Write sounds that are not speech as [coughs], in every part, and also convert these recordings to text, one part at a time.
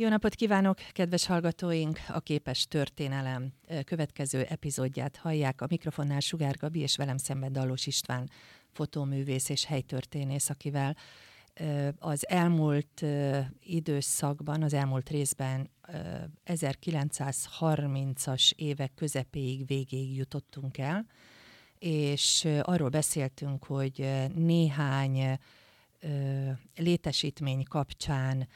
Jó napot kívánok, kedves hallgatóink! A Képes Történelem következő epizódját hallják. A mikrofonnál Sugár Gabi és velem szemben Dallos István, fotóművész és helytörténész, akivel az elmúlt időszakban, az elmúlt részben 1930-as évek közepéig, végéig jutottunk el, és arról beszéltünk, hogy néhány létesítmény kapcsán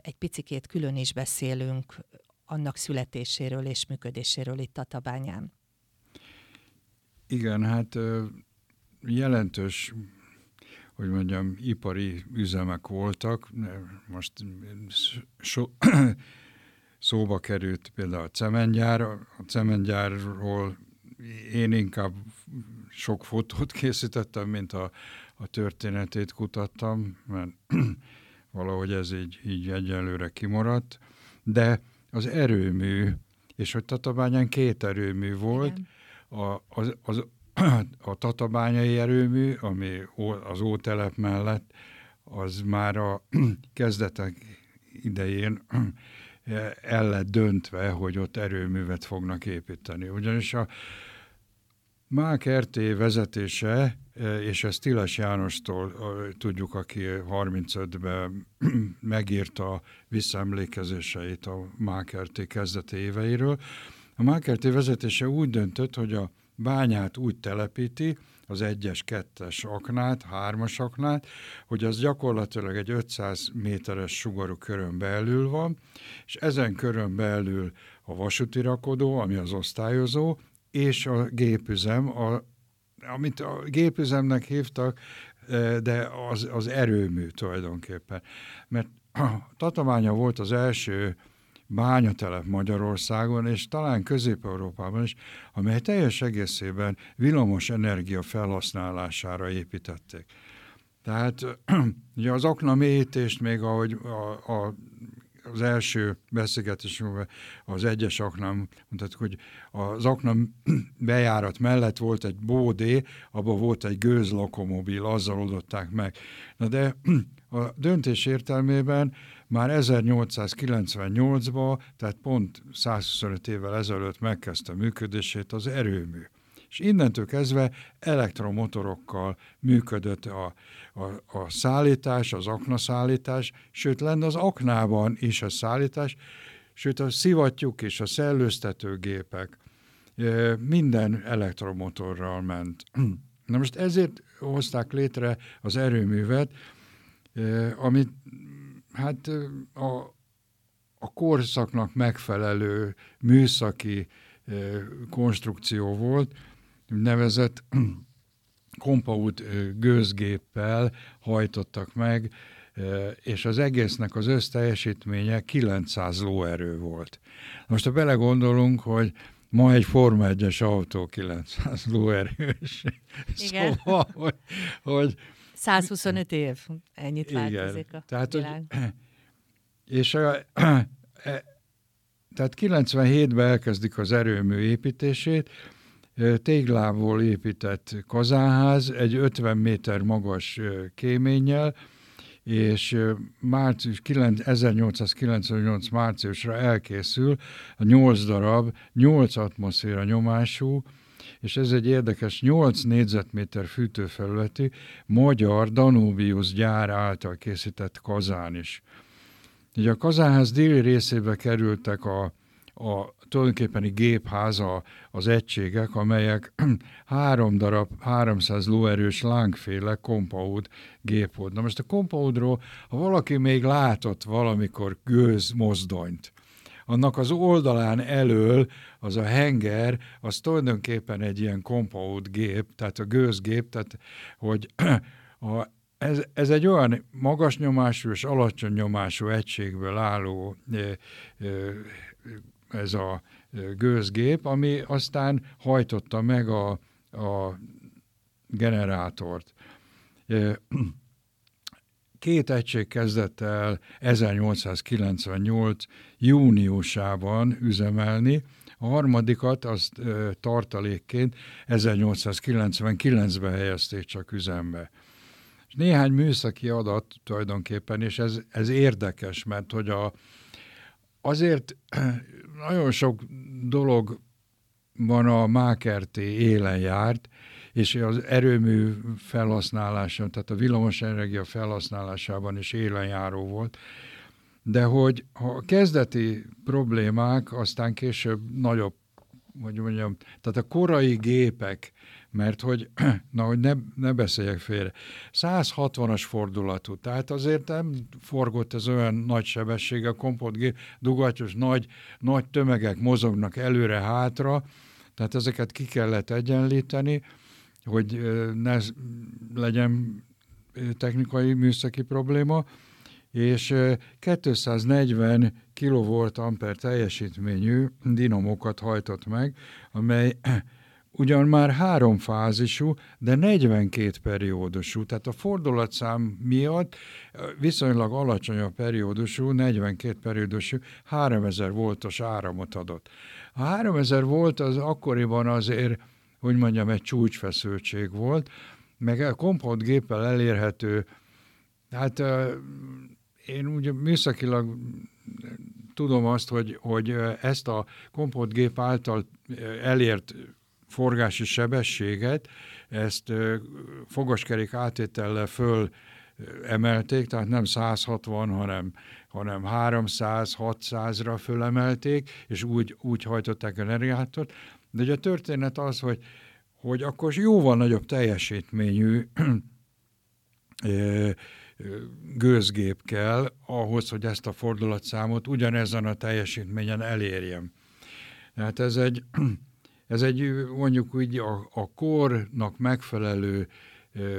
egy picikét külön is beszélünk annak születéséről és működéséről itt a Tabányán. Igen, hát jelentős, hogy mondjam, ipari üzemek voltak. Most so, [coughs] szóba került például a cementgyár. A cementgyárról én inkább sok fotót [laughs] készítettem, mint a, a történetét kutattam, mert valahogy ez így, így egyelőre kimaradt, de az erőmű, és hogy Tatabányán két erőmű volt, a, az, az, [clears throat] a tatabányai erőmű, ami az ótelep mellett, az már a [clears throat] kezdetek idején [clears throat] el lett döntve, hogy ott erőművet fognak építeni. Ugyanis a Mák RT vezetése és ezt Tilas Jánostól tudjuk, aki 35-ben [clears throat] megírta visszaemlékezéseit a Mákerté kezdeti éveiről. A Mákerté vezetése úgy döntött, hogy a bányát úgy telepíti, az egyes, kettes aknát, hármas aknát, hogy az gyakorlatilag egy 500 méteres sugarú körön belül van, és ezen körön belül a vasúti rakodó, ami az osztályozó, és a gépüzem, a amit a gépüzemnek hívtak, de az, az erőmű tulajdonképpen. Mert Tatamánya volt az első bányatelep Magyarországon, és talán Közép-Európában is, amely teljes egészében villamos energia felhasználására építették. Tehát [clears throat] ugye az akna mélyítést még ahogy a, a az első beszélgetésünkben az egyes aknám mondtuk, hogy az aknám [clears throat] bejárat mellett volt egy bódé, abban volt egy gőzlokomobil, azzal oldották meg. Na de [clears throat] a döntés értelmében már 1898-ban, tehát pont 125 évvel ezelőtt megkezdte működését az erőmű és innentől kezdve elektromotorokkal működött a, a, a szállítás, az aknaszállítás, sőt lenne az aknában is a szállítás, sőt a szivattyúk és a szellőztetőgépek minden elektromotorral ment. [clears throat] Na most ezért hozták létre az erőművet, amit hát a, a korszaknak megfelelő műszaki konstrukció volt, nevezett [clears throat] kompaut gőzgéppel hajtottak meg, és az egésznek az összteljesítménye 900 lóerő volt. Most ha belegondolunk, hogy ma egy Forma 1-es autó 900 lóerős. [laughs] Igen. Szóval, hogy, hogy 125 év, ennyit igen, változik a tehát, világ. Hogy, [clears throat] és a, [clears throat] e, tehát 97-ben elkezdik az erőmű építését, téglából épített kazánház, egy 50 méter magas kéménnyel, és március 9, 1898 márciusra elkészül a 8 darab, 8 atmoszféra nyomású, és ez egy érdekes 8 négyzetméter fűtőfelületű magyar Danubius gyár által készített kazán is. Ugye a kazánház déli részébe kerültek a, a tulajdonképpeni gépháza az egységek, amelyek [clears throat] három darab 300 lóerős lángféle kompaud gép volt. Na most a kompaudról, ha valaki még látott valamikor gőz mozdonyt, annak az oldalán elől az a henger, az tulajdonképpen egy ilyen kompaud gép, tehát a gőzgép, tehát hogy [clears throat] a, ez, ez egy olyan magas nyomású és alacsony nyomású egységből álló ez a gőzgép, ami aztán hajtotta meg a, a generátort. [clears throat] Két egység kezdett el 1898. júniusában üzemelni, a harmadikat azt tartalékként 1899-ben helyezték csak üzembe. Néhány műszaki adat tulajdonképpen, és ez, ez érdekes, mert hogy a, azért [clears throat] nagyon sok dolog van a Mákerté élen járt, és az erőmű felhasználása, tehát a villamosenergia felhasználásában is élenjáró volt. De hogy a kezdeti problémák aztán később nagyobb, hogy mondjam, tehát a korai gépek, mert hogy, [clears throat] na, hogy ne, ne beszéljek félre, 160-as fordulatú, tehát azért nem forgott ez olyan nagy sebesség, a kompontgép, dugattyos nagy, nagy tömegek mozognak előre-hátra, tehát ezeket ki kellett egyenlíteni, hogy ne legyen technikai műszaki probléma, és 240 kV amper teljesítményű dinamokat hajtott meg, amely ugyan már három fázisú, de 42 periódusú, tehát a fordulatszám miatt viszonylag alacsony a periódusú, 42 periódusú, 3000 voltos áramot adott. A 3000 volt az akkoriban azért, hogy mondjam, egy csúcsfeszültség volt, meg a kompontgéppel elérhető, hát én ugye műszakilag tudom azt, hogy, hogy ezt a kompontgép által elért forgási sebességet, ezt fogaskerék átétellel föl emelték, tehát nem 160, hanem, hanem 300-600-ra fölemelték, és úgy, úgy hajtották energiátort. De ugye a történet az, hogy, hogy akkor jóval nagyobb teljesítményű gőzgép kell ahhoz, hogy ezt a fordulatszámot ugyanezen a teljesítményen elérjem. Tehát ez egy, ez egy mondjuk úgy a, a kornak megfelelő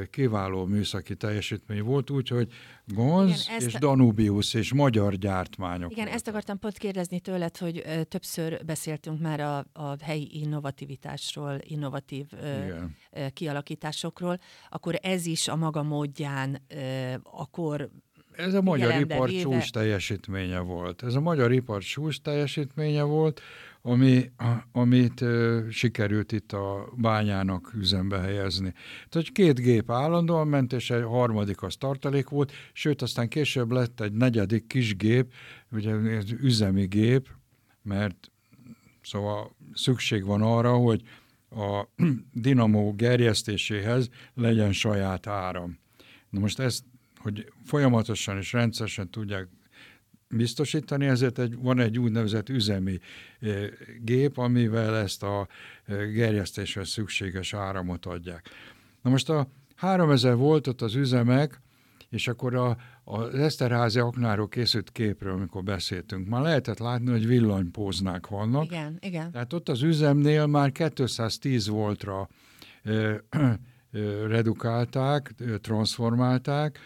kiváló műszaki teljesítmény volt, úgyhogy Gonz Igen, és a... Danubius és magyar gyártmányok. Igen, voltak. ezt akartam pont kérdezni tőled, hogy ö, többször beszéltünk már a, a helyi innovativitásról, innovatív ö, ö, kialakításokról, akkor ez is a maga módján ö, akkor ez a magyar ipar csúcs teljesítménye volt. Ez a magyar ipar csúcs teljesítménye volt, ami, amit sikerült itt a bányának üzembe helyezni. Tehát két gép állandóan ment, és egy harmadik az tartalék volt, sőt, aztán később lett egy negyedik kis gép, ugye üzemi gép, mert szóval szükség van arra, hogy a [clears throat] dinamó gerjesztéséhez legyen saját áram. Na most ezt, hogy folyamatosan és rendszeresen tudják biztosítani, ezért egy, van egy úgynevezett üzemi eh, gép, amivel ezt a eh, gerjesztéshez szükséges áramot adják. Na most a 3000 voltot az üzemek, és akkor a, az Eszterházi aknáról készült képről, amikor beszéltünk, már lehetett látni, hogy villanypóznák vannak. Igen, igen. Tehát ott az üzemnél már 210 voltra ö, ö, [clears throat] redukálták, transformálták,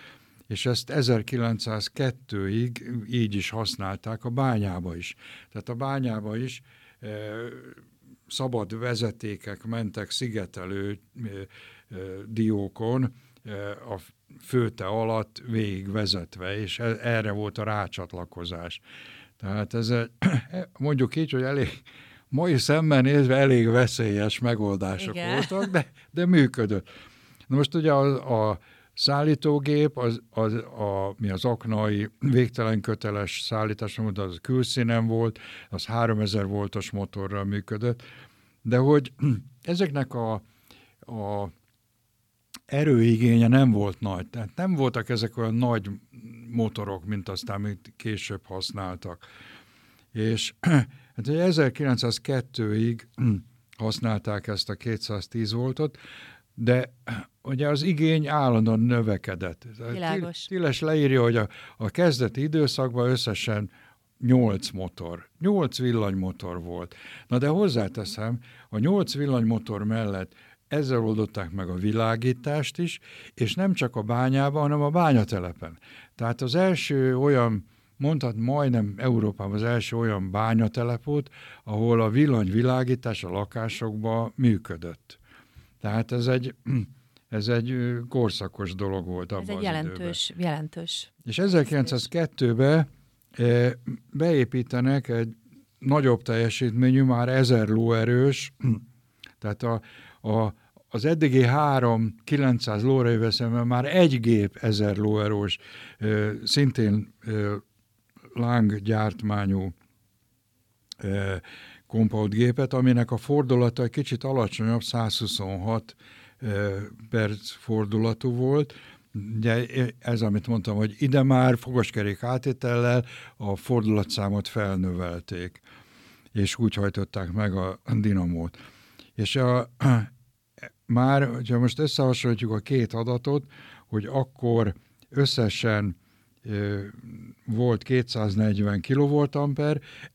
és ezt 1902-ig így is használták a bányába is. Tehát a bányába is e, szabad vezetékek mentek szigetelő e, e, diókon e, a főte alatt végig vezetve, és e, erre volt a rácsatlakozás. Tehát ez egy, [clears throat] mondjuk így, hogy elég, mai szemmel nézve elég veszélyes megoldások Igen. voltak, de, de működött. Na most ugye a, a szállítógép, az, az, a, mi az aknai végtelen köteles szállítás, az külszínen volt, az 3000 voltos motorral működött, de hogy [clears throat] ezeknek a, a erőigénye nem volt nagy. Tehát nem voltak ezek olyan nagy motorok, mint aztán, amit később használtak. És [clears throat] hát 1902-ig [clears throat] használták ezt a 210 voltot, de ugye az igény állandóan növekedett. Világos. Tiles leírja, hogy a, a kezdeti időszakban összesen 8 motor, 8 villanymotor volt. Na de hozzáteszem, a 8 villanymotor mellett ezzel oldották meg a világítást is, és nem csak a bányában, hanem a bányatelepen. Tehát az első olyan, mondhat majdnem Európában az első olyan bányatelep volt, ahol a villanyvilágítás a lakásokban működött. Tehát ez egy, [clears throat] ez egy korszakos dolog volt abban Ez egy jelentős, időben. jelentős. És 1902-ben e, beépítenek egy nagyobb teljesítményű, már ezer lóerős, [clears throat] tehát a, a, az eddigi három 900 lóerővel szemben már egy gép ezer lóerős, szintén láng gyártmányú gépet, aminek a fordulata egy kicsit alacsonyabb, 126 perc fordulatú volt, Ugye ez, amit mondtam, hogy ide már fogaskerék átétellel a fordulatszámot felnövelték, és úgy hajtották meg a dinamót. És a, már, ha most összehasonlítjuk a két adatot, hogy akkor összesen volt 240 kV,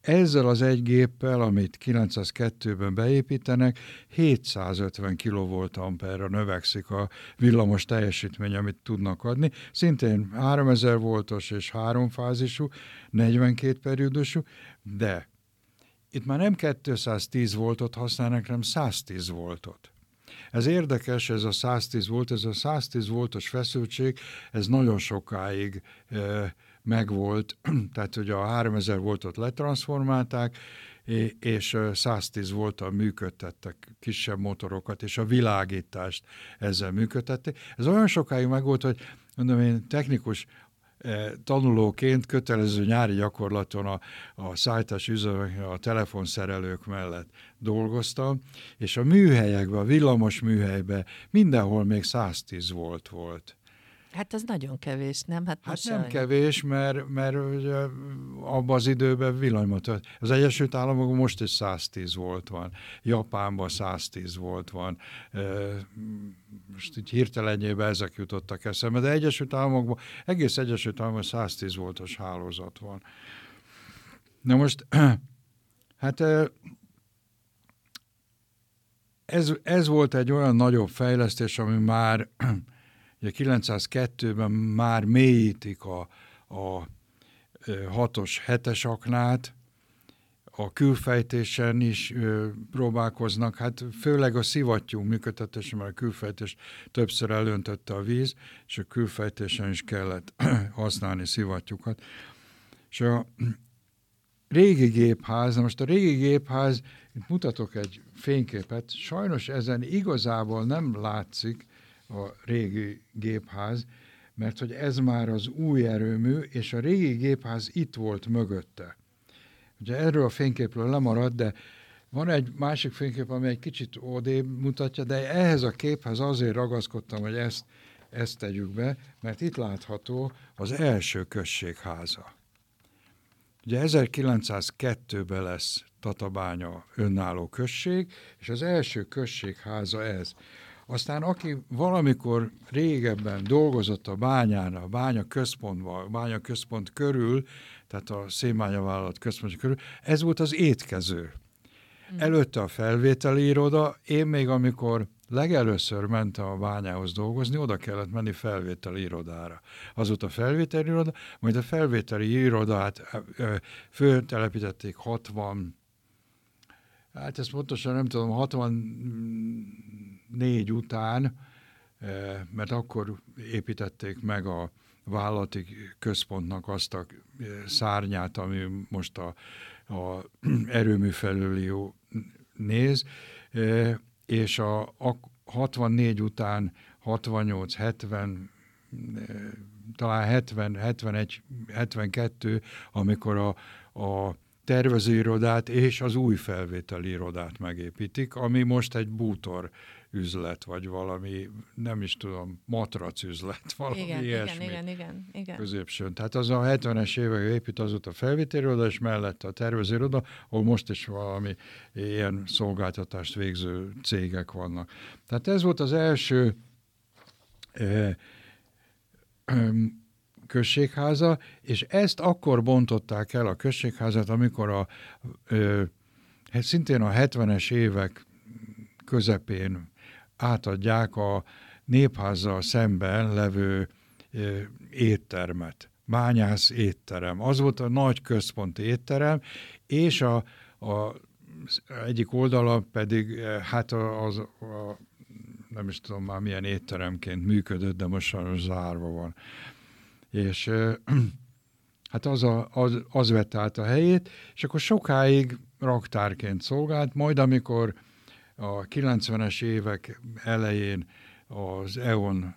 ezzel az egy géppel, amit 902-ben beépítenek, 750 kV-ra növekszik a villamos teljesítmény, amit tudnak adni. Szintén 3000 voltos és háromfázisú, 42 periódusú, de itt már nem 210 voltot használnak, hanem 110 voltot. Ez érdekes, ez a 110 volt, ez a 110 voltos feszültség, ez nagyon sokáig e, megvolt, [clears throat] tehát hogy a 3000 voltot letransformálták, és 110 voltal működtettek kisebb motorokat, és a világítást ezzel működtették. Ez olyan sokáig megvolt, hogy mondom én technikus tanulóként kötelező nyári gyakorlaton a, a szállítás üzemek, a telefonszerelők mellett dolgoztam, és a műhelyekben, a villamos műhelyben mindenhol még 110 volt volt. Hát az nagyon kevés, nem? Hát, hát nem sajn... kevés, mert, mert ugye, abban az időben villanymotor. Az Egyesült Államokban most is 110 volt van, Japánban 110 volt van, most így hirtelenjében ezek jutottak eszembe, de Egyesült Államokban, egész Egyesült Államokban 110 voltos hálózat van. Na most, [clears throat] hát ez, ez volt egy olyan nagyobb fejlesztés, ami már Ugye 902-ben már mélyítik a, a 6-os, 7-es aknát, a külfejtésen is ö, próbálkoznak, hát főleg a szivattyú működtetése, mert a külfejtés többször elöntötte a víz, és a külfejtésen is kellett [clears throat] használni szivattyúkat. És a régi gépház, na most a régi gépház, itt mutatok egy fényképet, sajnos ezen igazából nem látszik, a régi gépház, mert hogy ez már az új erőmű, és a régi gépház itt volt mögötte. Ugye erről a fényképről lemaradt, de van egy másik fénykép, ami egy kicsit odébb mutatja, de ehhez a képhez azért ragaszkodtam, hogy ezt, ezt tegyük be, mert itt látható az első községháza. Ugye 1902-ben lesz Tatabánya önálló község, és az első községháza ez. Aztán aki valamikor régebben dolgozott a bányán, a bánya központban, a bánya központ körül, tehát a szénbányavállalat központja körül, ez volt az étkező. Mm. Előtte a felvételi iroda, én még amikor legelőször mentem a bányához dolgozni, oda kellett menni felvételi irodára. Az volt a felvételi iroda, majd a felvételi irodát föltelepítették 60 Hát ezt pontosan nem tudom, 64 után, eh, mert akkor építették meg a vállalati központnak azt a eh, szárnyát, ami most a, a [clears throat] erőmű felüli néz, eh, és a, a 64 után 68, 70, talán 70, 71, 72, amikor a, a tervezőirodát és az új felvételi irodát megépítik, ami most egy bútor üzlet, vagy valami, nem is tudom, matrac üzlet, valami igen, ilyesmi. Igen, igen, igen, igen. Középsőn. Tehát az a 70-es évek épít az a felvételi iroda, és mellett a tervezőiroda, ahol most is valami ilyen szolgáltatást végző cégek vannak. Tehát ez volt az első eh, eh, községháza, és ezt akkor bontották el a községházat, amikor a, ö, hát szintén a 70-es évek közepén átadják a népházzal szemben levő éttermet. Bányász étterem. Az volt a nagy központi étterem, és a, a egyik oldala pedig hát az, a, nem is tudom már milyen étteremként működött, de most sajnos zárva van és [clears throat] hát az, a, az, az vett át a helyét, és akkor sokáig raktárként szolgált, majd amikor a 90-es évek elején az EON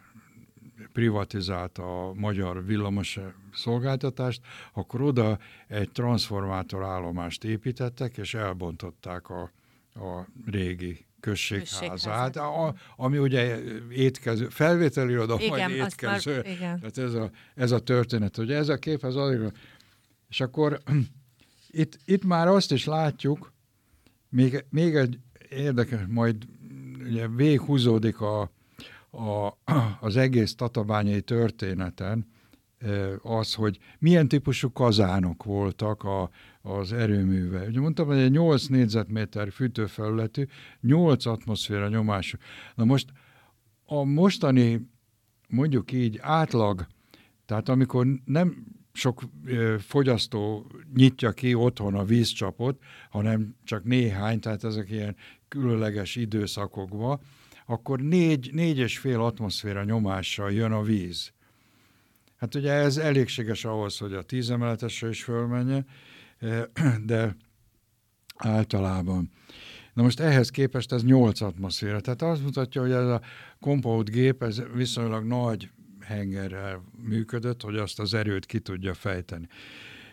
privatizálta a magyar villamos szolgáltatást, akkor oda egy transformátor állomást építettek, és elbontották a, a régi községházát, a, ami ugye étkező, felvételi oda, igen, majd étkező. Már, igen. Tehát ez a, ez a történet, hogy ez a kép az azért, és akkor [clears throat] itt, itt már azt is látjuk, még, még egy érdekes, majd ugye véghúzódik a, a, az egész tatabányai történeten, az, hogy milyen típusú kazánok voltak a, az erőműve. Ugye mondtam, hogy egy 8 négyzetméter fűtőfelületű, 8 atmoszféra nyomású. Na most a mostani, mondjuk így átlag, tehát amikor nem sok fogyasztó nyitja ki otthon a vízcsapot, hanem csak néhány, tehát ezek ilyen különleges időszakokban, akkor négy, négy és fél atmoszféra nyomással jön a víz. Hát ugye ez elégséges ahhoz, hogy a tízemeletesre is fölmenjen, [clears throat] de általában. Na most ehhez képest ez 8 atmoszféra. Tehát azt mutatja, hogy ez a compound gép ez viszonylag nagy hengerrel működött, hogy azt az erőt ki tudja fejteni.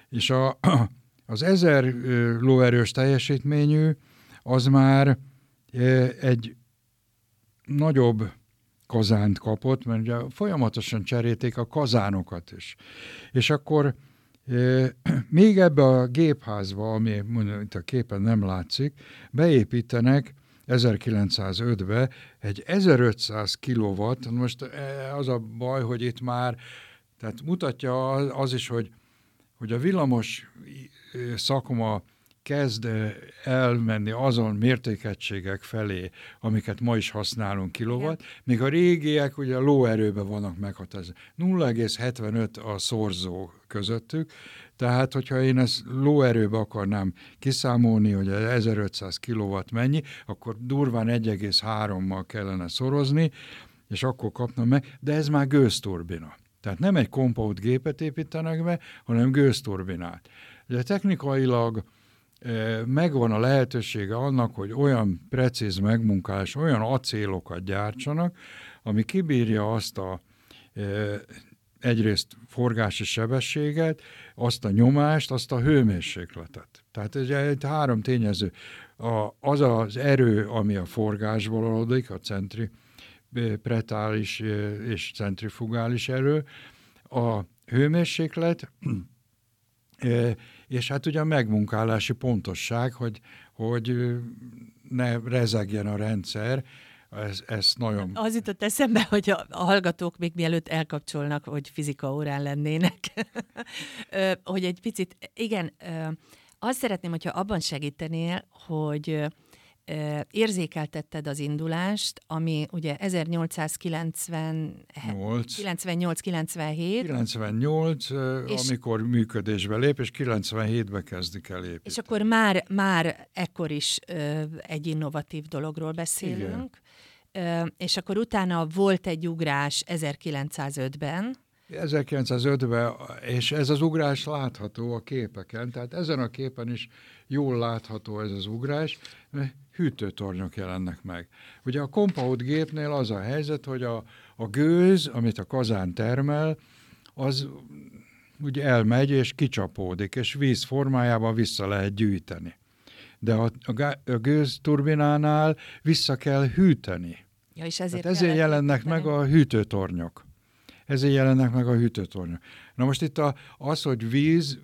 És a, [clears throat] az 1000 lóerős teljesítményű az már egy nagyobb kazánt kapott, mert ugye folyamatosan cserélték a kazánokat is. És akkor e, [clears throat] még ebbe a gépházba, ami mondjuk itt a képen nem látszik, beépítenek 1905-be egy 1500 kW, most az a baj, hogy itt már, tehát mutatja az is, hogy, hogy a villamos szakma kezd elmenni azon mértékegységek felé, amiket ma is használunk kilowatt, míg a régiek ugye a lóerőben vannak meghatározva. 0,75 a szorzó közöttük, tehát hogyha én ezt lóerőbe akarnám kiszámolni, hogy 1500 kW mennyi, akkor durván 1,3-mal kellene szorozni, és akkor kapnám meg, de ez már gőzturbina. Tehát nem egy compound gépet építenek be, hanem gőzturbinát. Ugye technikailag megvan a lehetősége annak, hogy olyan precíz megmunkálás, olyan acélokat gyártsanak, ami kibírja azt a egyrészt forgási sebességet, azt a nyomást, azt a hőmérsékletet. Tehát ez egy három tényező. A, az az erő, ami a forgásból adódik, a centri, pretális és centrifugális erő, a hőmérséklet, és hát ugye a megmunkálási pontosság, hogy, hogy ne rezegjen a rendszer, ez, ez nagyon... Az jutott eszembe, hogy a, hallgatók még mielőtt elkapcsolnak, hogy fizika órán lennének, [laughs] hogy egy picit, igen, azt szeretném, hogyha abban segítenél, hogy érzékeltetted az indulást, ami ugye 1898 97 98, amikor működésbe lép, és 97-be kezdik el építeni. És akkor már, már ekkor is egy innovatív dologról beszélünk. Igen. és akkor utána volt egy ugrás 1905-ben, 1905-ben, és ez az ugrás látható a képeken, tehát ezen a képen is jól látható ez az ugrás, hűtőtornyok jelennek meg. Ugye a compound gépnél az a helyzet, hogy a, a gőz, amit a kazán termel, az ugye elmegy és kicsapódik, és víz formájában vissza lehet gyűjteni. De a, a, a gőz turbinánál vissza kell hűteni. Ja, és ezért, hát ezért jelennek meg a hűtőtornyok. Ezért jelennek meg a hűtőtornyok. Na most itt a, az, hogy víz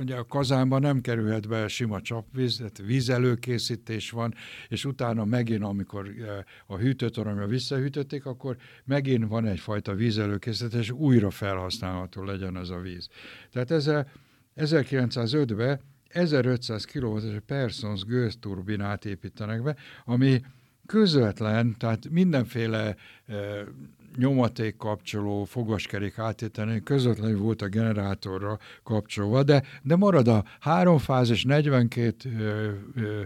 ugye a kazánban nem kerülhet be sima csapvíz, tehát vízelőkészítés van, és utána megint, amikor e, a hűtőtoronyra visszahűtötték, akkor megint van egyfajta vízelőkészítés, és újra felhasználható legyen ez a víz. Tehát ez 1905-ben 1500 kW Persons gőzturbinát építenek be, ami közvetlen, tehát mindenféle e, nyomaték kapcsoló, fogaskerék átételén közvetlenül volt a generátorra kapcsolva, de, de marad a háromfázis 42 ö, ö,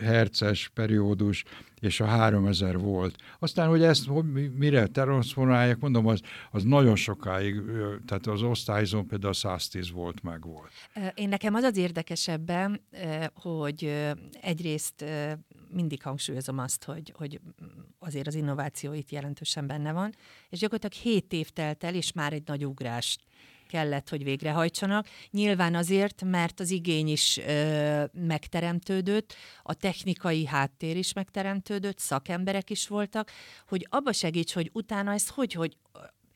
herces periódus, és a 3000 volt. Aztán, hogy ezt mire transformálják, mondom, az, az nagyon sokáig, tehát az osztályzón például 110 volt, meg volt. Én nekem az az érdekesebben, hogy egyrészt mindig hangsúlyozom azt, hogy, hogy azért az innováció itt jelentősen benne van, és gyakorlatilag 7 év telt el, és már egy nagy ugrást kellett, hogy végrehajtsanak. Nyilván azért, mert az igény is ö, megteremtődött, a technikai háttér is megteremtődött, szakemberek is voltak, hogy abba segíts, hogy utána ez hogy, hogy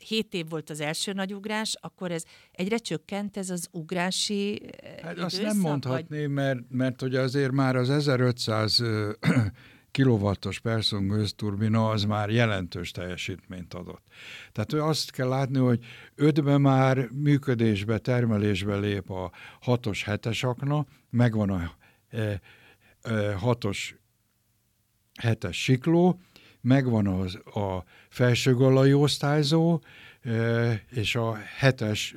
7 év volt az első nagy ugrás, akkor ez egyre csökkent ez az ugrási Hát időszak, azt nem mondhatni, vagy... mert, mert hogy azért már az 1500 [clears throat] kilowattos Persson gőzturbina az már jelentős teljesítményt adott. Tehát azt kell látni, hogy ötben már működésbe, termelésbe lép a 6-os, 7-es akna, megvan a e, e, 6-os, 7-es sikló, megvan az, a felsőgalai osztályzó, és a hetes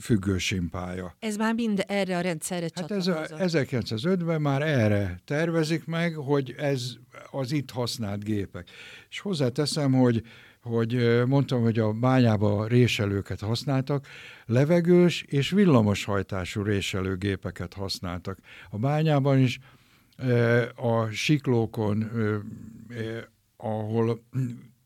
függősimpája. Ez már mind erre a rendszerre hát ez a, 1905-ben már erre tervezik meg, hogy ez az itt használt gépek. És hozzáteszem, hogy hogy mondtam, hogy a bányába réselőket használtak, levegős és villamoshajtású réselőgépeket használtak. A bányában is a siklókon, ahol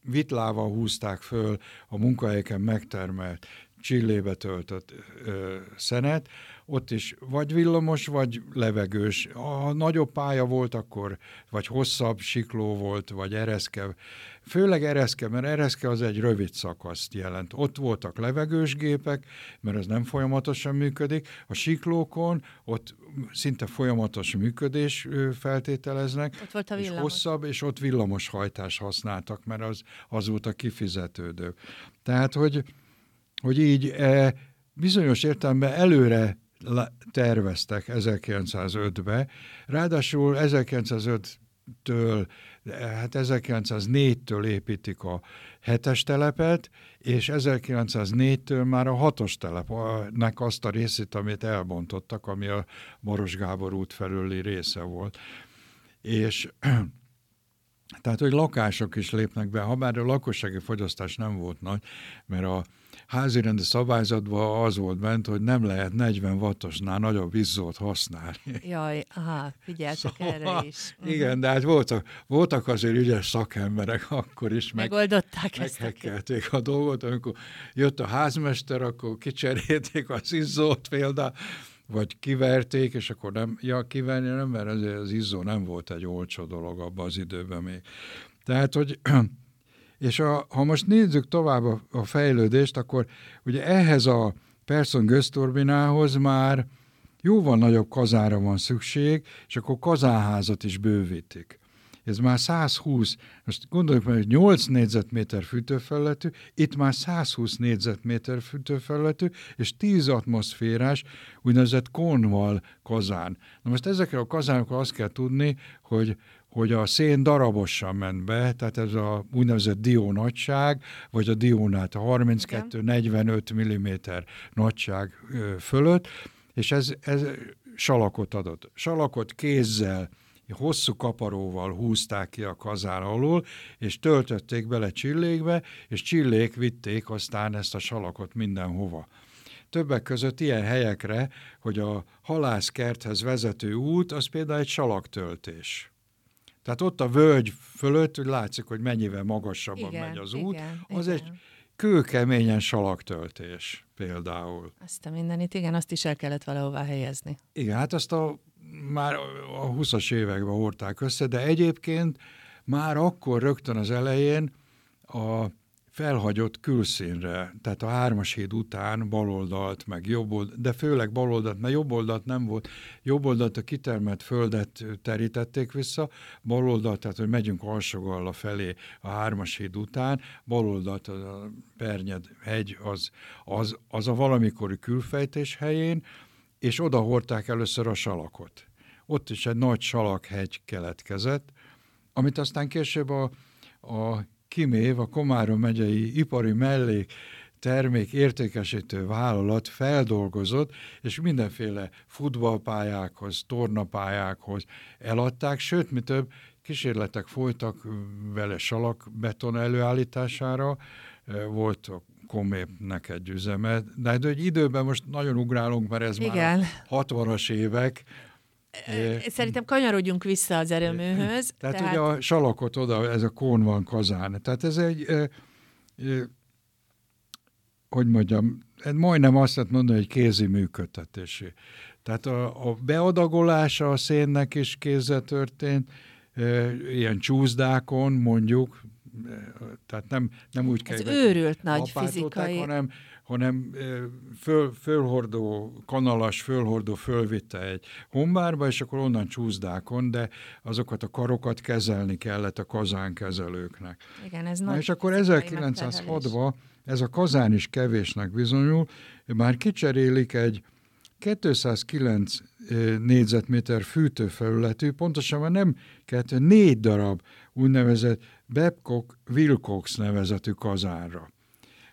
vitlával húzták föl a munkahelyeken megtermelt csillébe töltött ö, szenet, ott is vagy villamos, vagy levegős. Ha nagyobb pálya volt, akkor vagy hosszabb sikló volt, vagy ereszke. Főleg ereszke, mert ereszke az egy rövid szakaszt jelent. Ott voltak levegős gépek, mert ez nem folyamatosan működik. A siklókon ott szinte folyamatos működés feltételeznek. Ott volt a villamos. És hosszabb, és ott villamos hajtás használtak, mert az, az volt a kifizetődő. Tehát, hogy, hogy így e, bizonyos értelemben előre terveztek 1905-be, ráadásul 1905-től, hát 1904-től építik a hetes telepet, és 1904-től már a hatos telepnek azt a részét, amit elbontottak, ami a Maros Gábor út felüli része volt. És [clears throat] tehát, hogy lakások is lépnek be, ha bár a lakossági fogyasztás nem volt nagy, mert a házirendi szabályzatban az volt bent, hogy nem lehet 40 wattosnál nagyobb izzót használni. Jaj, aha, figyeltek szóval, erre is. Uh-huh. Igen, de hát voltak, voltak azért ügyes szakemberek akkor is. Megoldották meg, ezt. a dolgot, amikor jött a házmester, akkor kicserélték az izzót például, vagy kiverték, és akkor nem, ja, kiverni nem, mert azért az izzó nem volt egy olcsó dolog abban az időben még. Tehát, hogy és a, ha most nézzük tovább a, a fejlődést, akkor ugye ehhez a Persson gőzturbinához már jóval nagyobb kazára van szükség, és akkor kazánházat is bővítik. Ez már 120, most gondoljuk meg, hogy 8 négyzetméter fűtőfelületű, itt már 120 négyzetméter fűtőfelületű, és 10 atmoszférás úgynevezett konval kazán. Na most ezekre a kazánokra azt kell tudni, hogy hogy a szén darabosan ment be, tehát ez a úgynevezett dió nagyság, vagy a diónát a 32-45 mm nagyság fölött, és ez, ez salakot adott. Salakot kézzel, hosszú kaparóval húzták ki a kazán alól, és töltötték bele csillékbe, és csillék vitték aztán ezt a salakot mindenhova. Többek között ilyen helyekre, hogy a halászkerthez vezető út, az például egy salaktöltés tehát ott a völgy fölött, látszik, hogy mennyivel magasabban igen, megy az út, igen, az igen. egy kőkeményen salaktöltés például. Azt a mindenit, igen, azt is el kellett valahová helyezni. Igen, hát azt a, már a 20-as években hordták össze, de egyébként már akkor rögtön az elején a felhagyott külszínre, tehát a hármas híd után baloldalt, meg jobboldalt, de főleg baloldalt, mert jobboldalt nem volt, jobboldalt a kitermelt földet terítették vissza, baloldalt, tehát hogy megyünk Alsogalla felé a hármas híd után, baloldalt a Pernyed hegy, az, az, az a valamikori külfejtés helyén, és oda hordták először a salakot. Ott is egy nagy salakhegy keletkezett, amit aztán később a, a Kimév, a Komárom megyei ipari mellék termék értékesítő vállalat feldolgozott, és mindenféle futballpályákhoz, tornapályákhoz eladták, sőt, mi több, kísérletek folytak vele salakbeton előállítására, volt a Komépnek egy üzeme, de hát egy időben most nagyon ugrálunk, mert ez Igen. már 60-as évek, Szerintem kanyarodjunk vissza az erőműhöz. Tehát, tehát ugye a salakot oda, ez a kón van kazán. Tehát ez egy, e, e, hogy mondjam, majdnem azt lehet mondani, hogy kézi működtetésé. Tehát a, a beadagolása a szénnek is kézzel történt, e, ilyen csúszdákon mondjuk, tehát nem, nem úgy kell... Ez őrült nagy fizikai... Hanem, hanem föl, fölhordó, kanalas fölhordó fölvitte egy hombárba, és akkor onnan csúszdákon, de azokat a karokat kezelni kellett a kazánkezelőknek. Igen, ez Na, És akkor 1906-ban ez a kazán is kevésnek bizonyul, már kicserélik egy 209 négyzetméter fűtőfelületű, pontosan már nem kettő, négy darab úgynevezett Babcock Wilcox nevezetű kazánra.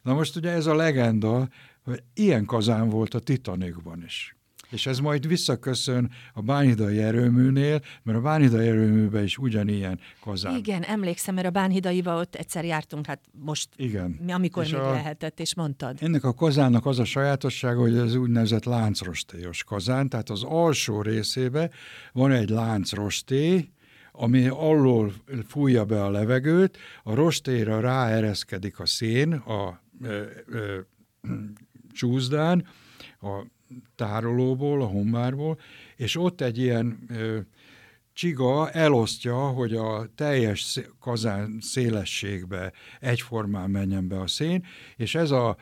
Na most ugye ez a legenda, hogy ilyen kazán volt a Titanicban is. És ez majd visszaköszön a bánhidai erőműnél, mert a bánhidai erőműben is ugyanilyen kazán. Igen, emlékszem, mert a bánhidaival ott egyszer jártunk, hát most, Igen. amikor és még a, lehetett, és mondtad. Ennek a kazánnak az a sajátossága, hogy ez úgynevezett láncrostélyos kazán, tehát az alsó részébe van egy láncrostély, ami alól fújja be a levegőt, a rostéra ráereszkedik a szén a ö, ö, csúszdán, a tárolóból, a hommárból, és ott egy ilyen ö, csiga elosztja, hogy a teljes kazán szélességbe egyformán menjen be a szén, és ez a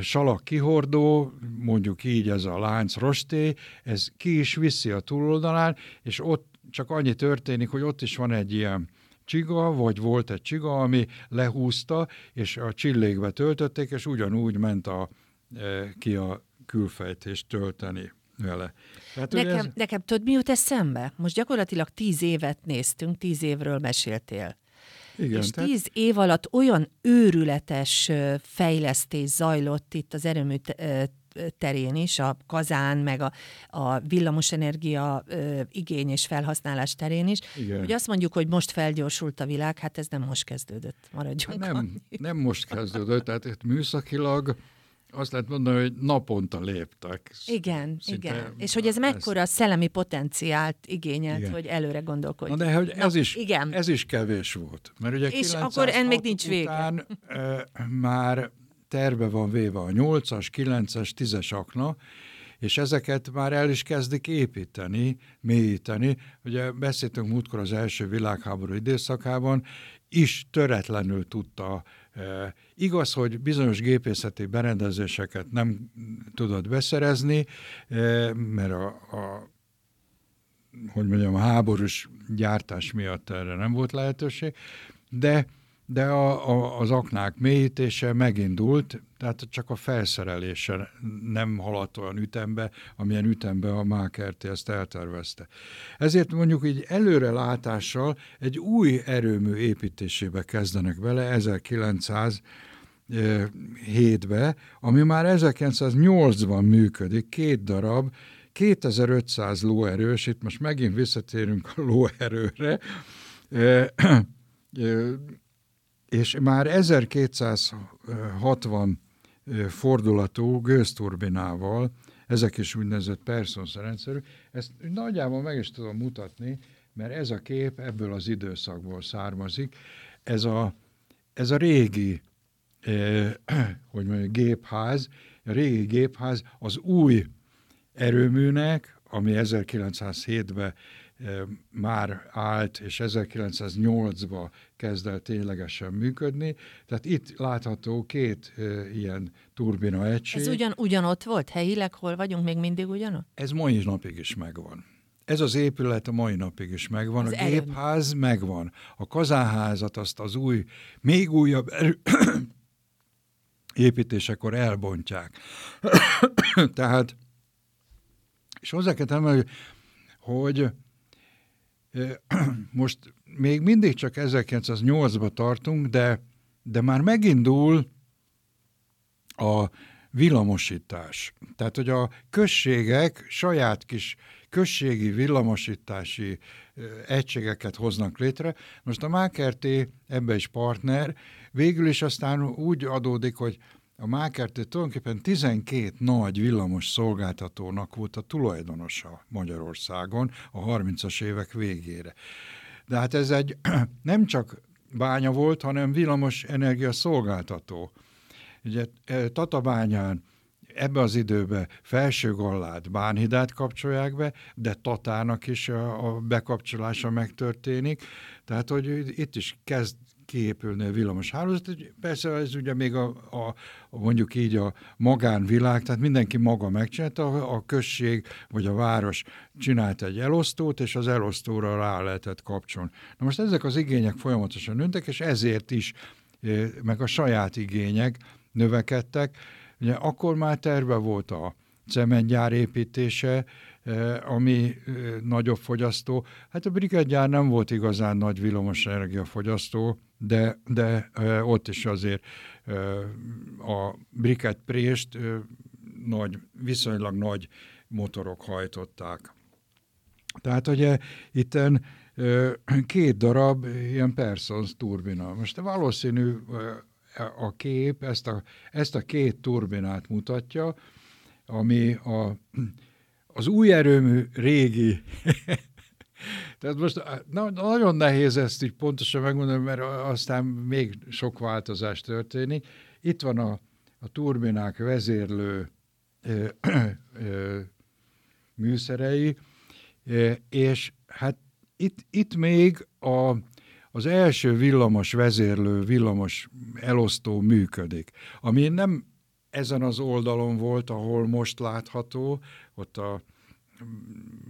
salak kihordó, mondjuk így ez a lánc rosté, ez ki is viszi a túloldalán, és ott csak annyi történik, hogy ott is van egy ilyen csiga, vagy volt egy csiga, ami lehúzta, és a csillégbe töltötték, és ugyanúgy ment a, e, ki a külfejtést tölteni vele. Hát nekem, ez... nekem tudod, mi jut eszembe? Most gyakorlatilag tíz évet néztünk, tíz évről meséltél. Igen, és tehát... tíz év alatt olyan őrületes fejlesztés zajlott itt az erőmű terén is, a kazán, meg a, a villamosenergia ö, igény és felhasználás terén is, Igen. hogy azt mondjuk, hogy most felgyorsult a világ, hát ez nem most kezdődött, maradjunk Nem, nem most kezdődött, tehát itt műszakilag azt lehet mondani, hogy naponta léptek. Igen, igen. És hogy ez mekkora ez... szellemi potenciált igényelt, igen. hogy előre gondolkodjunk. Na de hogy ez, Na, is, igen. ez is kevés volt. Mert ugye és akkor ennek még nincs vége. Után, e, már terve van véve a 8-as, 9-es, 10-es akna, és ezeket már el is kezdik építeni, mélyíteni. Ugye beszéltünk múltkor az első világháború időszakában, is töretlenül tudta. E, igaz, hogy bizonyos gépészeti berendezéseket nem tudott beszerezni, e, mert a, a hogy mondjam, a háborús gyártás miatt erre nem volt lehetőség, de de a, a, az aknák mélyítése megindult, tehát csak a felszerelése nem haladt olyan ütembe, amilyen ütembe a Mákerti ezt eltervezte. Ezért mondjuk így előrelátással egy új erőmű építésébe kezdenek bele 1907-be, ami már 1908-ban működik, két darab, 2500 lóerős, itt most megint visszatérünk a lóerőre, és már 1260 fordulatú gőzturbinával, ezek is úgynevezett Persons rendszerű, ezt nagyjából meg is tudom mutatni, mert ez a kép ebből az időszakból származik. Ez a, ez a régi, eh, [clears throat] hogy mondjuk, gépház, a régi gépház az új erőműnek, ami 1907-ben már állt, és 1908-ban kezd el ténylegesen működni. Tehát itt látható két ilyen turbina egység. Ez ugyan, ugyanott volt helyileg? Hol vagyunk? Még mindig ugyanott? Ez mai napig is megvan. Ez az épület a mai napig is megvan, az a gépház erőn. megvan. A kazánházat azt az új, még újabb erő, [coughs] építésekor elbontják. [coughs] Tehát, és hozzá kell tenni, hogy [clears throat] most még mindig csak 1908-ba tartunk, de, de már megindul a villamosítás. Tehát, hogy a községek saját kis községi villamosítási egységeket hoznak létre. Most a Mákerté ebbe is partner, végül is aztán úgy adódik, hogy a Mákerté tulajdonképpen 12 nagy villamos szolgáltatónak volt a tulajdonosa Magyarországon a 30-as évek végére. De hát ez egy [clears throat] nem csak bánya volt, hanem villamos energia szolgáltató. Ugye Tatabányán ebbe az időben felső gallát, Bánhidát kapcsolják be, de Tatának is a, a bekapcsolása megtörténik. Tehát, hogy itt is kezd kiépülni a villamos hálózat. Persze ez ugye még a, a, mondjuk így a magánvilág, tehát mindenki maga megcsinálta, a, a község vagy a város csinált egy elosztót, és az elosztóra rá lehetett kapcsolni. Na most ezek az igények folyamatosan nőttek, és ezért is, eh, meg a saját igények növekedtek, Ugye akkor már terve volt a cementgyár építése, ami nagyobb fogyasztó. Hát a brigádgyár nem volt igazán nagy villamos fogyasztó, de, de ott is azért a briket prést nagy, viszonylag nagy motorok hajtották. Tehát ugye itten két darab ilyen Persons turbina. Most valószínű a kép ezt a, ezt a két turbinát mutatja, ami a, az új erőmű régi [laughs] Tehát most na, nagyon nehéz ezt így pontosan megmondani, mert aztán még sok változás történik. Itt van a, a turbinák vezérlő ö, ö, műszerei, és hát itt, itt még a, az első villamos vezérlő, villamos elosztó működik, ami nem ezen az oldalon volt, ahol most látható, ott a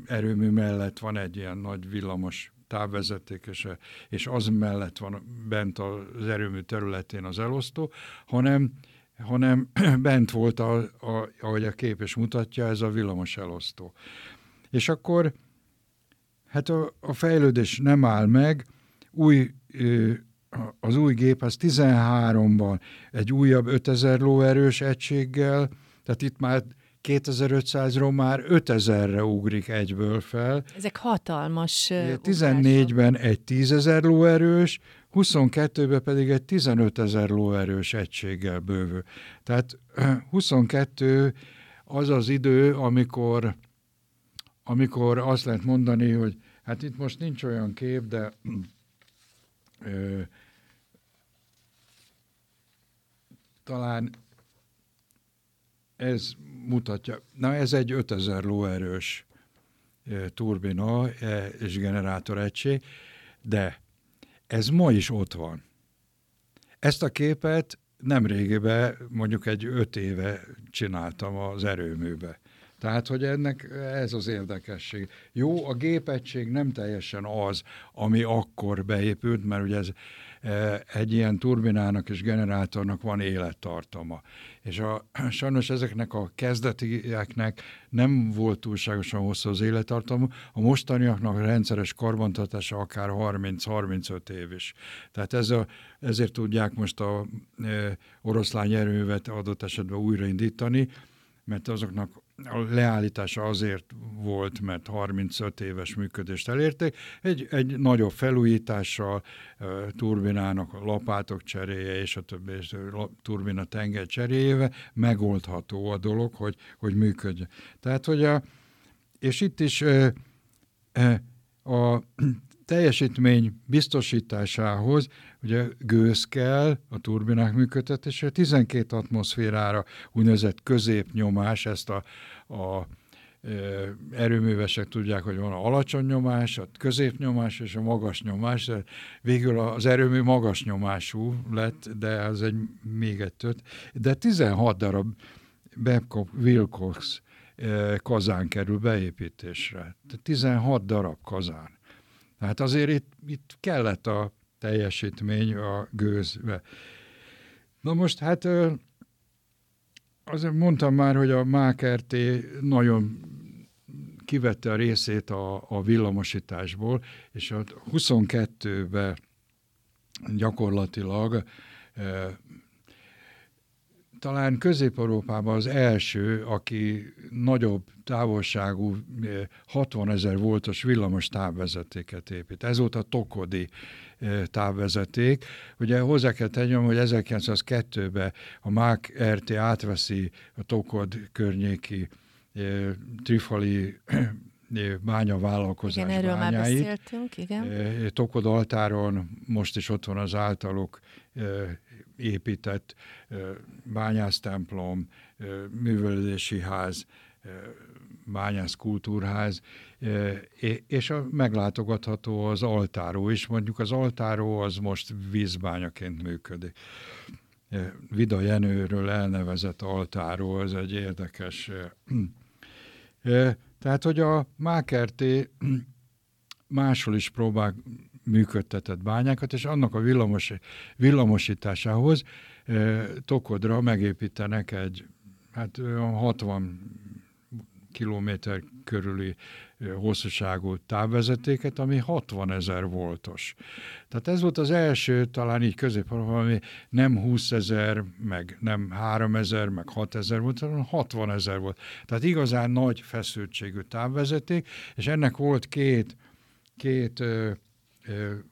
erőmű mellett van egy ilyen nagy villamos távvezeték, és, és az mellett van bent az erőmű területén az elosztó, hanem, hanem [clears throat] bent volt, a, a, ahogy a kép is mutatja, ez a villamos elosztó. És akkor hát a, a fejlődés nem áll meg, új, az új gép az 13-ban egy újabb 5000 lóerős egységgel, tehát itt már 2500-ról már 5000-re ugrik egyből fel. Ezek hatalmas 14-ben egy 10.000 lóerős, 22-ben pedig egy 15 ezer lóerős egységgel bővő. Tehát 22 az az idő, amikor, amikor azt lehet mondani, hogy hát itt most nincs olyan kép, de ö, talán ez mutatja, na ez egy 5000 lóerős turbina és generátor egység, de ez ma is ott van. Ezt a képet nem régében, mondjuk egy öt éve csináltam az erőműbe. Tehát, hogy ennek ez az érdekesség. Jó, a gépegység nem teljesen az, ami akkor beépült, mert ugye ez egy ilyen turbinának és generátornak van élettartama. És a, [clears throat] sajnos ezeknek a kezdetieknek nem volt túlságosan hosszú az élettartama, a mostaniaknak a rendszeres karbantartása akár 30-35 év is. Tehát ez a, ezért tudják most a e, oroszlány erővet adott esetben újraindítani, mert azoknak a leállítása azért volt, mert 35 éves működést elérték. Egy, egy nagyobb felújítással, turbinának a lapátok cseréje és a többi, és a turbina tenger cseréjével megoldható a dolog, hogy, hogy működjön. Tehát, hogy a, és itt is a teljesítmény biztosításához ugye gőz kell a turbinák működtetésére, 12 atmoszférára úgynevezett középnyomás, ezt a, a erőművesek tudják, hogy van a alacsony nyomás, a középnyomás és a magas nyomás. Végül az erőmű magas nyomású lett, de az egy még egy tört. De 16 darab Babcock Wilcox kazán kerül beépítésre. 16 darab kazán. Tehát azért itt, itt kellett a teljesítmény a gőzbe. Na most hát azért mondtam már, hogy a MÁKRT nagyon kivette a részét a, a villamosításból, és a 22-ben gyakorlatilag talán Közép-Európában az első, aki nagyobb távolságú 60 ezer voltos villamos távvezetéket épít. Ez volt a Tokodi távvezeték. Ugye hozzá kell tennem, hogy 1902-ben a MÁK RT átveszi a Tokod környéki trifali bányavállalkozás igen, erről bányáit. már beszéltünk, igen. Tokod altáron most is ott van az általuk épített bányásztemplom, művelődési ház, bányász kultúrház, és a meglátogatható az altáró is. Mondjuk az altáró az most vízbányaként működik. Vida Jenőről elnevezett altáró, az egy érdekes. Tehát, hogy a Mákerté máshol is próbál működtetett bányákat, és annak a villamos, villamosításához Tokodra megépítenek egy hát 60 kilométer körüli hosszúságú távvezetéket, ami 60 ezer voltos. Tehát ez volt az első, talán így közép, ami nem 20 ezer, meg nem 3 ezer, meg 6 ezer volt, hanem 60 ezer volt. Tehát igazán nagy feszültségű távvezeték, és ennek volt két, két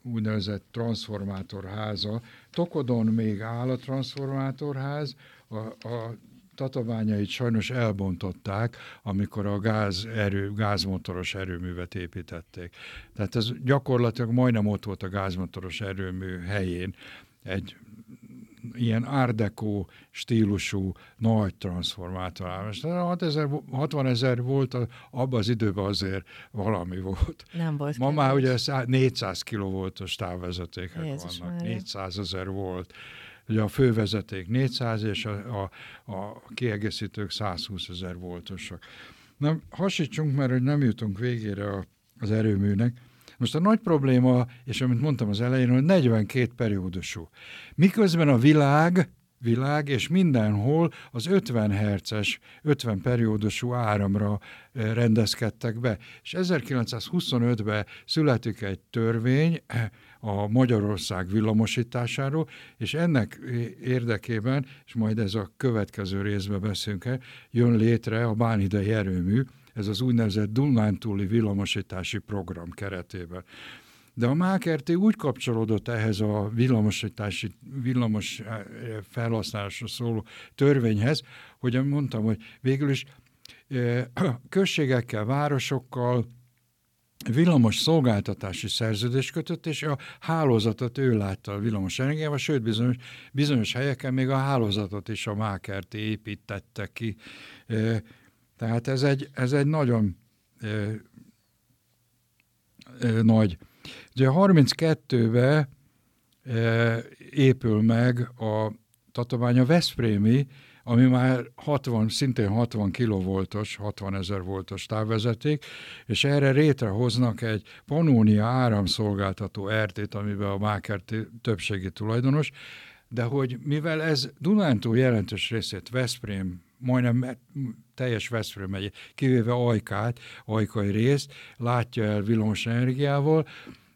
úgynevezett transformátorháza. Tokodon még áll a transformátorház, a, a tatabányait sajnos elbontották, amikor a gáz erő, gázmotoros erőművet építették. Tehát ez gyakorlatilag majdnem ott volt a gázmotoros erőmű helyén egy ilyen árdekó stílusú nagy transformátor. Most 60 ezer volt, abban az időben azért valami volt. Nem volt. Ma már ugye 400 kilovoltos távvezetékek Jézus vannak, Mária. 400 ezer volt. Ugye a fővezeték 400, és a, a, a kiegészítők 120 ezer voltosak. Na, hasítsunk, mert hogy nem jutunk végére a, az erőműnek. Most a nagy probléma, és amit mondtam az elején, hogy 42 periódusú. Miközben a világ világ, és mindenhol az 50 herces, 50 periódusú áramra rendezkedtek be. És 1925-ben születik egy törvény, a Magyarország villamosításáról, és ennek érdekében, és majd ez a következő részben beszélünk el, jön létre a bánidei erőmű, ez az úgynevezett Dunántúli villamosítási program keretében. De a Mákerté úgy kapcsolódott ehhez a villamosítási, villamos felhasználásra szóló törvényhez, hogy mondtam, hogy végül is [clears throat] községekkel, városokkal, villamos szolgáltatási szerződést kötött, és a hálózatot ő látta a villamos energiával, sőt bizonyos, bizonyos helyeken még a hálózatot is a Mákerté építette ki. Tehát ez egy, ez egy nagyon nagy. Ugye 32-ben épül meg a Tatabánya Veszprémi, ami már 60, szintén 60 kilovoltos, 60 ezer voltos távvezeték, és erre rétrehoznak egy Panónia áramszolgáltató RT-t, amiben a Máker többségi tulajdonos, de hogy mivel ez Dunántúl jelentős részét Veszprém, majdnem teljes Veszprém megy, kivéve Ajkát, Ajkai részt, látja el villamos energiával,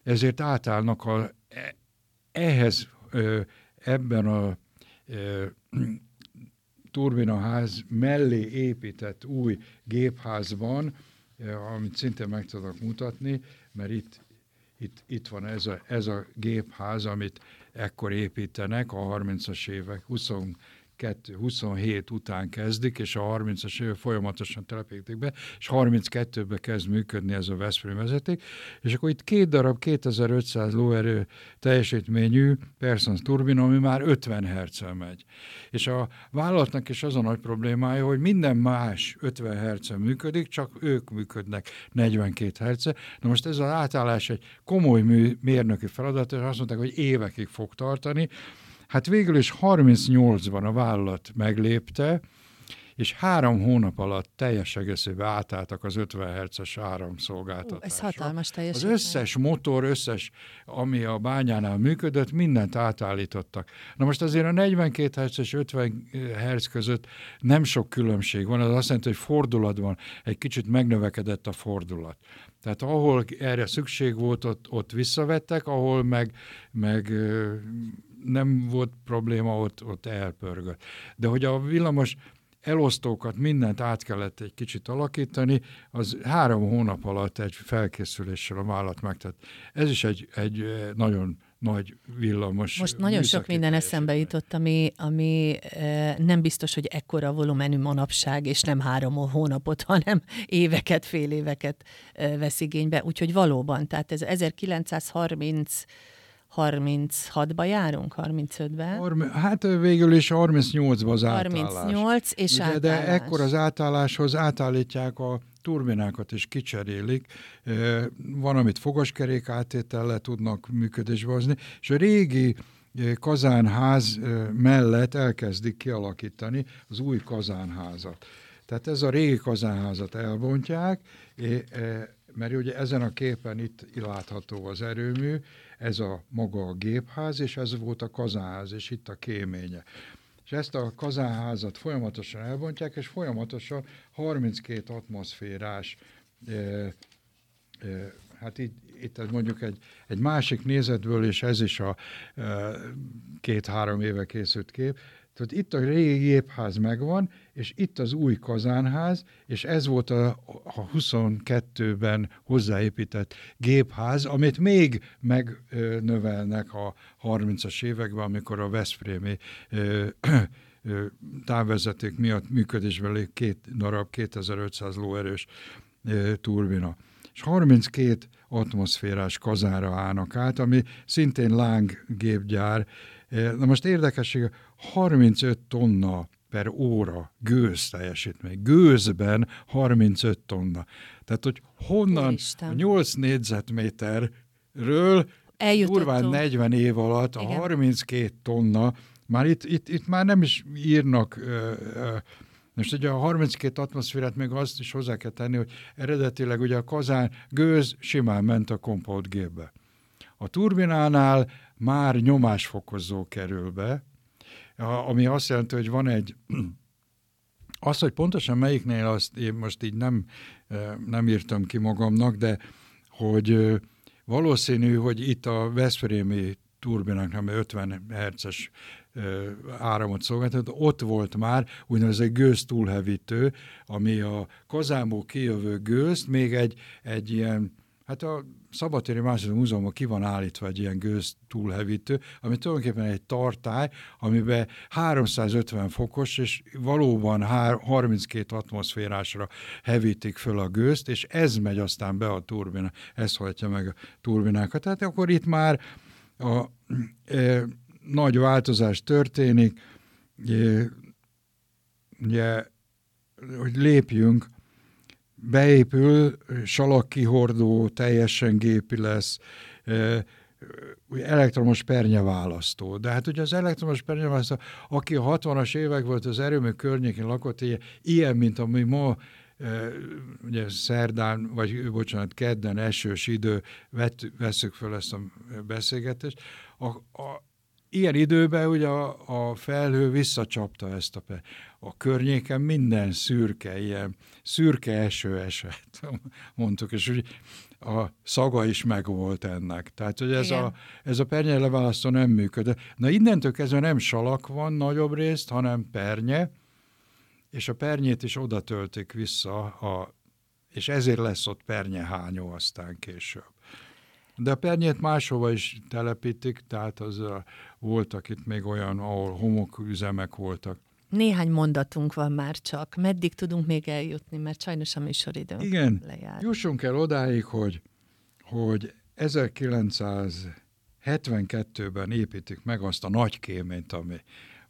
ezért átállnak a, e, ehhez ebben a turbinaház mellé épített új gépházban, amit szintén meg tudok mutatni, mert itt, itt, itt van ez a, ez a gépház, amit ekkor építenek a 30-as évek, 20, 27 után kezdik, és a 30-as évek folyamatosan telepítik be, és 32-ben kezd működni ez a Veszprém vezeték, és akkor itt két darab 2500 lóerő teljesítményű Persons turbina, ami már 50 hz megy. És a vállalatnak is az a nagy problémája, hogy minden más 50 hz működik, csak ők működnek 42 hz Na most ez az átállás egy komoly mű, mérnöki feladat, és azt mondták, hogy évekig fog tartani, Hát végül is 38-ban a vállalat meglépte, és három hónap alatt teljes egészében átálltak az 50 Hz-es áramszolgáltatásra. Ez hatalmas teljesítmény. Az összes motor, összes, ami a bányánál működött, mindent átállítottak. Na most azért a 42 Hz és 50 Hz között nem sok különbség van, az azt jelenti, hogy fordulatban egy kicsit megnövekedett a fordulat. Tehát ahol erre szükség volt, ott, ott visszavettek, ahol meg, meg nem volt probléma, ott, ott elpörgött. De hogy a villamos elosztókat, mindent át kellett egy kicsit alakítani, az három hónap alatt egy felkészüléssel a vállat megtett. Ez is egy, egy nagyon nagy villamos. Most nagyon sok minden eszembe jutott, ami, ami e, nem biztos, hogy ekkora volumenű manapság, és nem három hónapot, [laughs] hanem éveket, fél éveket e, vesz igénybe. Úgyhogy valóban, tehát ez 1930 36-ba járunk, 35-ben? Hát végül is 38-ba az 38 és Ugye, De ekkor az átálláshoz átállítják a turbinákat is kicserélik, van, amit fogaskerék átétellel tudnak működésbe hozni, és a régi kazánház mellett elkezdik kialakítani az új kazánházat. Tehát ez a régi kazánházat elbontják, mert ugye ezen a képen itt látható az erőmű, ez a maga a gépház, és ez volt a kazánház, és itt a kéménye. És ezt a kazánházat folyamatosan elbontják, és folyamatosan 32 atmoszférás, e, e, hát itt, itt ez mondjuk egy, egy másik nézetből, és ez is a e, két-három éve készült kép, tehát itt a régi gépház megvan, és itt az új kazánház, és ez volt a, a 22-ben hozzáépített gépház, amit még megnövelnek a 30-as években, amikor a Veszprémi távvezeték miatt működésben lég két darab 2500 lóerős turbina. És 32 atmoszférás kazára állnak át, ami szintén lánggépgyár. Na most érdekesség, 35 tonna per óra gőz teljesítmény. Gőzben 35 tonna. Tehát, hogy honnan a 8 négyzetméterről durván 40 év alatt a Igen. 32 tonna, már itt, itt, itt már nem is írnak ö, ö, most ugye a 32 atmoszférát még azt is hozzá kell tenni, hogy eredetileg ugye a kazán gőz simán ment a compound gépbe. A turbinánál már nyomásfokozó kerül be, ami azt jelenti, hogy van egy [clears throat] az, hogy pontosan melyiknél, azt én most így nem, nem írtam ki magamnak, de hogy valószínű, hogy itt a Veszprémi turbinák, ami 50 Hz-es áramot szolgáltat, ott volt már úgynevezett gőz túlhevítő, ami a kazámból kijövő gőzt még egy, egy ilyen Hát a Szabadtéri Második Múzeumban ki van állítva egy ilyen gőz túlhevítő, ami tulajdonképpen egy tartály, amiben 350 fokos, és valóban 32 atmoszférásra hevítik föl a gőzt, és ez megy aztán be a turbina, ez hajtja meg a turbinákat. Tehát akkor itt már a e, nagy változás történik, e, ugye, hogy lépjünk beépül, salakkihordó, teljesen gépi lesz, elektromos pernyeválasztó. De hát ugye az elektromos pernyeválasztó, aki a 60-as évek volt az erőmű környékén lakott, ilyen, mint ami ma ugye szerdán, vagy bocsánat, kedden esős idő, vett, veszük föl ezt a beszélgetést, a, a, ilyen időben ugye a, a felhő visszacsapta ezt a pe. A környéken minden szürke, ilyen szürke eső esett, [laughs] mondtuk, és úgy a szaga is megvolt ennek. Tehát, hogy ez Igen. a, ez a pernye leválasztó nem működött. Na innentől kezdve nem salak van nagyobb részt, hanem pernye, és a pernyét is oda töltik vissza, a, és ezért lesz ott pernyehányó aztán később. De a pernyét máshova is telepítik, tehát az a, voltak itt még olyan, ahol homoküzemek voltak. Néhány mondatunk van már csak. Meddig tudunk még eljutni, mert sajnos a műsoridőnk Igen, lejár. jussunk el odáig, hogy, hogy 1972-ben építik meg azt a nagy kéményt, ami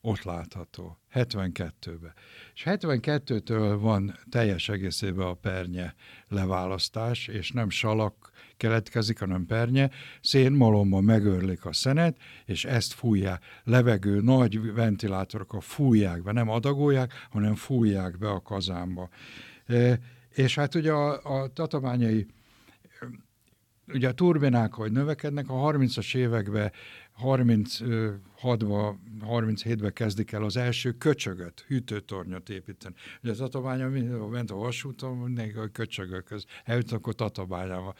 ott látható, 72-ben. És 72-től van teljes egészében a pernye leválasztás, és nem salak keletkezik, hanem pernye, szénmalommal megörlik a szenet, és ezt fújják. Levegő, nagy ventilátorok fújják be, nem adagolják, hanem fújják be a kazánba. E, és hát ugye a, a tatabányai ugye a turbinák, hogy növekednek, a 30-as években 36-ba, 37-ben kezdik el az első köcsögöt, hűtőtornyot építeni. Ugye a tatabánya ment a vasúton, mindenki a köcsögök, ez eljut akkor tatabányával.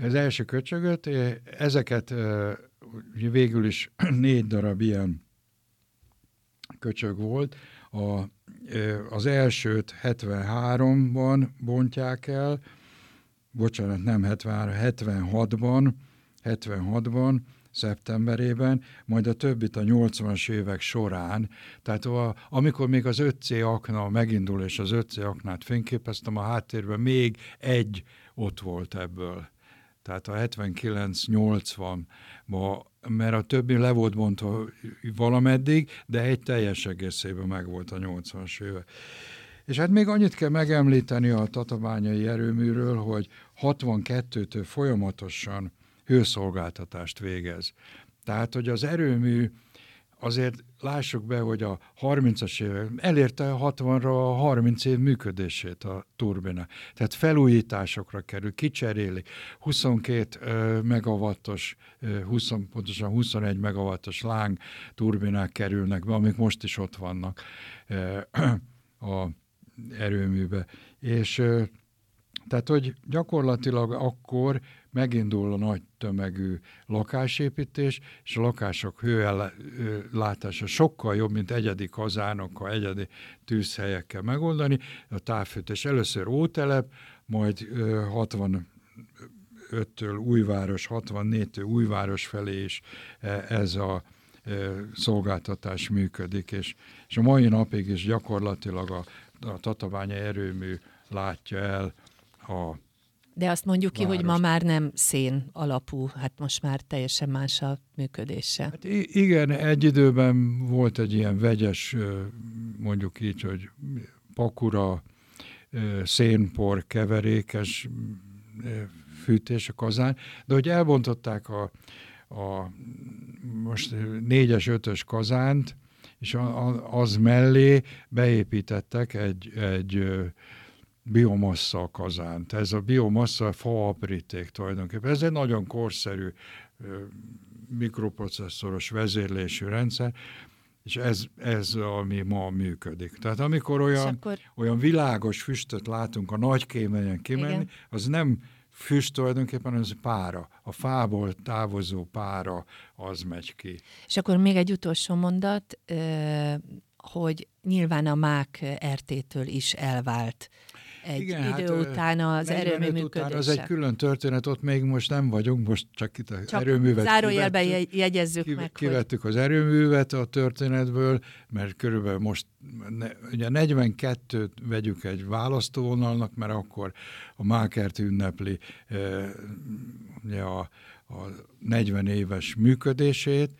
Az első köcsögöt, ezeket végül is [clears throat] négy darab ilyen köcsög volt. A, az elsőt 73-ban bontják el, bocsánat, nem 73, 76-ban, 76-ban, szeptemberében, majd a többit a 80-as évek során. Tehát a, amikor még az 5C akna megindul, és az 5C aknát fényképeztem, a háttérben még egy ott volt ebből. Tehát a 79-80 ma, mert a többi le volt bontva valameddig, de egy teljes egészében meg volt a 80-as éve. És hát még annyit kell megemlíteni a tatabányai erőműről, hogy 62-től folyamatosan hőszolgáltatást végez. Tehát, hogy az erőmű azért lássuk be, hogy a 30-as évek elérte a 60-ra a 30 év működését a turbina. Tehát felújításokra kerül, kicserélik. 22 megawattos, 20, pontosan 21 megawattos láng turbinák kerülnek be, amik most is ott vannak [clears throat] a erőműbe. És tehát, hogy gyakorlatilag akkor megindul a nagy tömegű lakásépítés, és a lakások hőellátása sokkal jobb, mint egyedi kazánokkal, egyedi tűzhelyekkel megoldani. A távfűtés először ótelep, majd 65-től újváros, 64-től újváros felé is e, ez a szolgáltatás működik, és, és a mai napig is gyakorlatilag a, a tatabánya erőmű látja el a de azt mondjuk ki, hogy ma már nem szén alapú, hát most már teljesen más a működése. Hát igen, egy időben volt egy ilyen vegyes, mondjuk így, hogy pakura, szénpor, keverékes fűtés a kazán, de hogy elbontották a, a most négyes, ötös kazánt, és az mellé beépítettek egy, egy biomassa kazánt. Ez a biomassa faapríték tulajdonképpen. Ez egy nagyon korszerű mikroprocesszoros vezérlésű rendszer, és ez, ez ami ma működik. Tehát amikor olyan, akkor... olyan világos füstöt látunk a nagy kémelyen kimenni, Igen. az nem füst tulajdonképpen, az pára. A fából távozó pára az megy ki. És akkor még egy utolsó mondat, hogy nyilván a mák RT-től is elvált egy Igen, idő hát, után az erőmű működése. Után az egy külön történet, ott még most nem vagyunk, most csak itt a csak erőművet zárójelben jegyezzük ki, meg. Kivettük hogy... az erőművet a történetből, mert körülbelül most ne, ugye 42-t vegyük egy választóvonalnak, mert akkor a Mákert ünnepli e, ugye a, a 40 éves működését,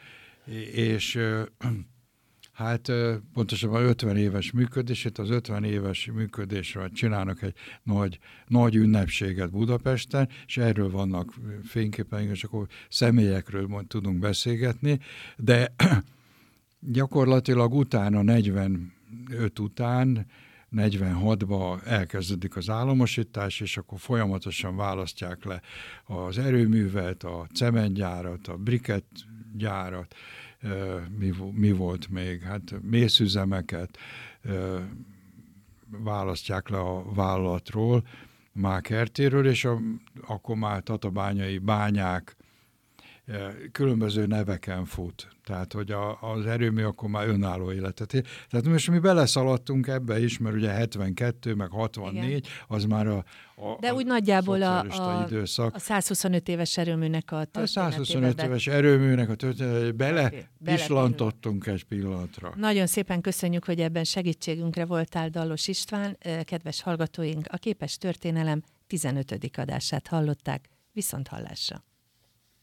és e, Hát pontosabban 50 éves működését, az 50 éves működésre csinálnak egy nagy, nagy ünnepséget Budapesten, és erről vannak fényképeink, és akkor személyekről majd tudunk beszélgetni, de [clears throat] gyakorlatilag utána 45 után 46-ba elkezdődik az államosítás, és akkor folyamatosan választják le az erőművet, a cementgyárat, a briket gyárat, mi, mi volt még? Hát mészüzemeket választják le a vállalatról, Mákertéről, és a, akkor már tatabányai bányák különböző neveken fut. Tehát, hogy a, az erőmű akkor már önálló életet él. Tehát most mi beleszaladtunk ebbe is, mert ugye 72, meg 64, Igen. az már a, a De úgy nagyjából a, a, időszak. a 125 éves erőműnek a történetébe. A 125 éves erőműnek a történetébe bele, bele pislantottunk egy pillanatra. Nagyon szépen köszönjük, hogy ebben segítségünkre voltál, Dallos István. Kedves hallgatóink, a Képes Történelem 15. adását hallották. Viszont hallásra!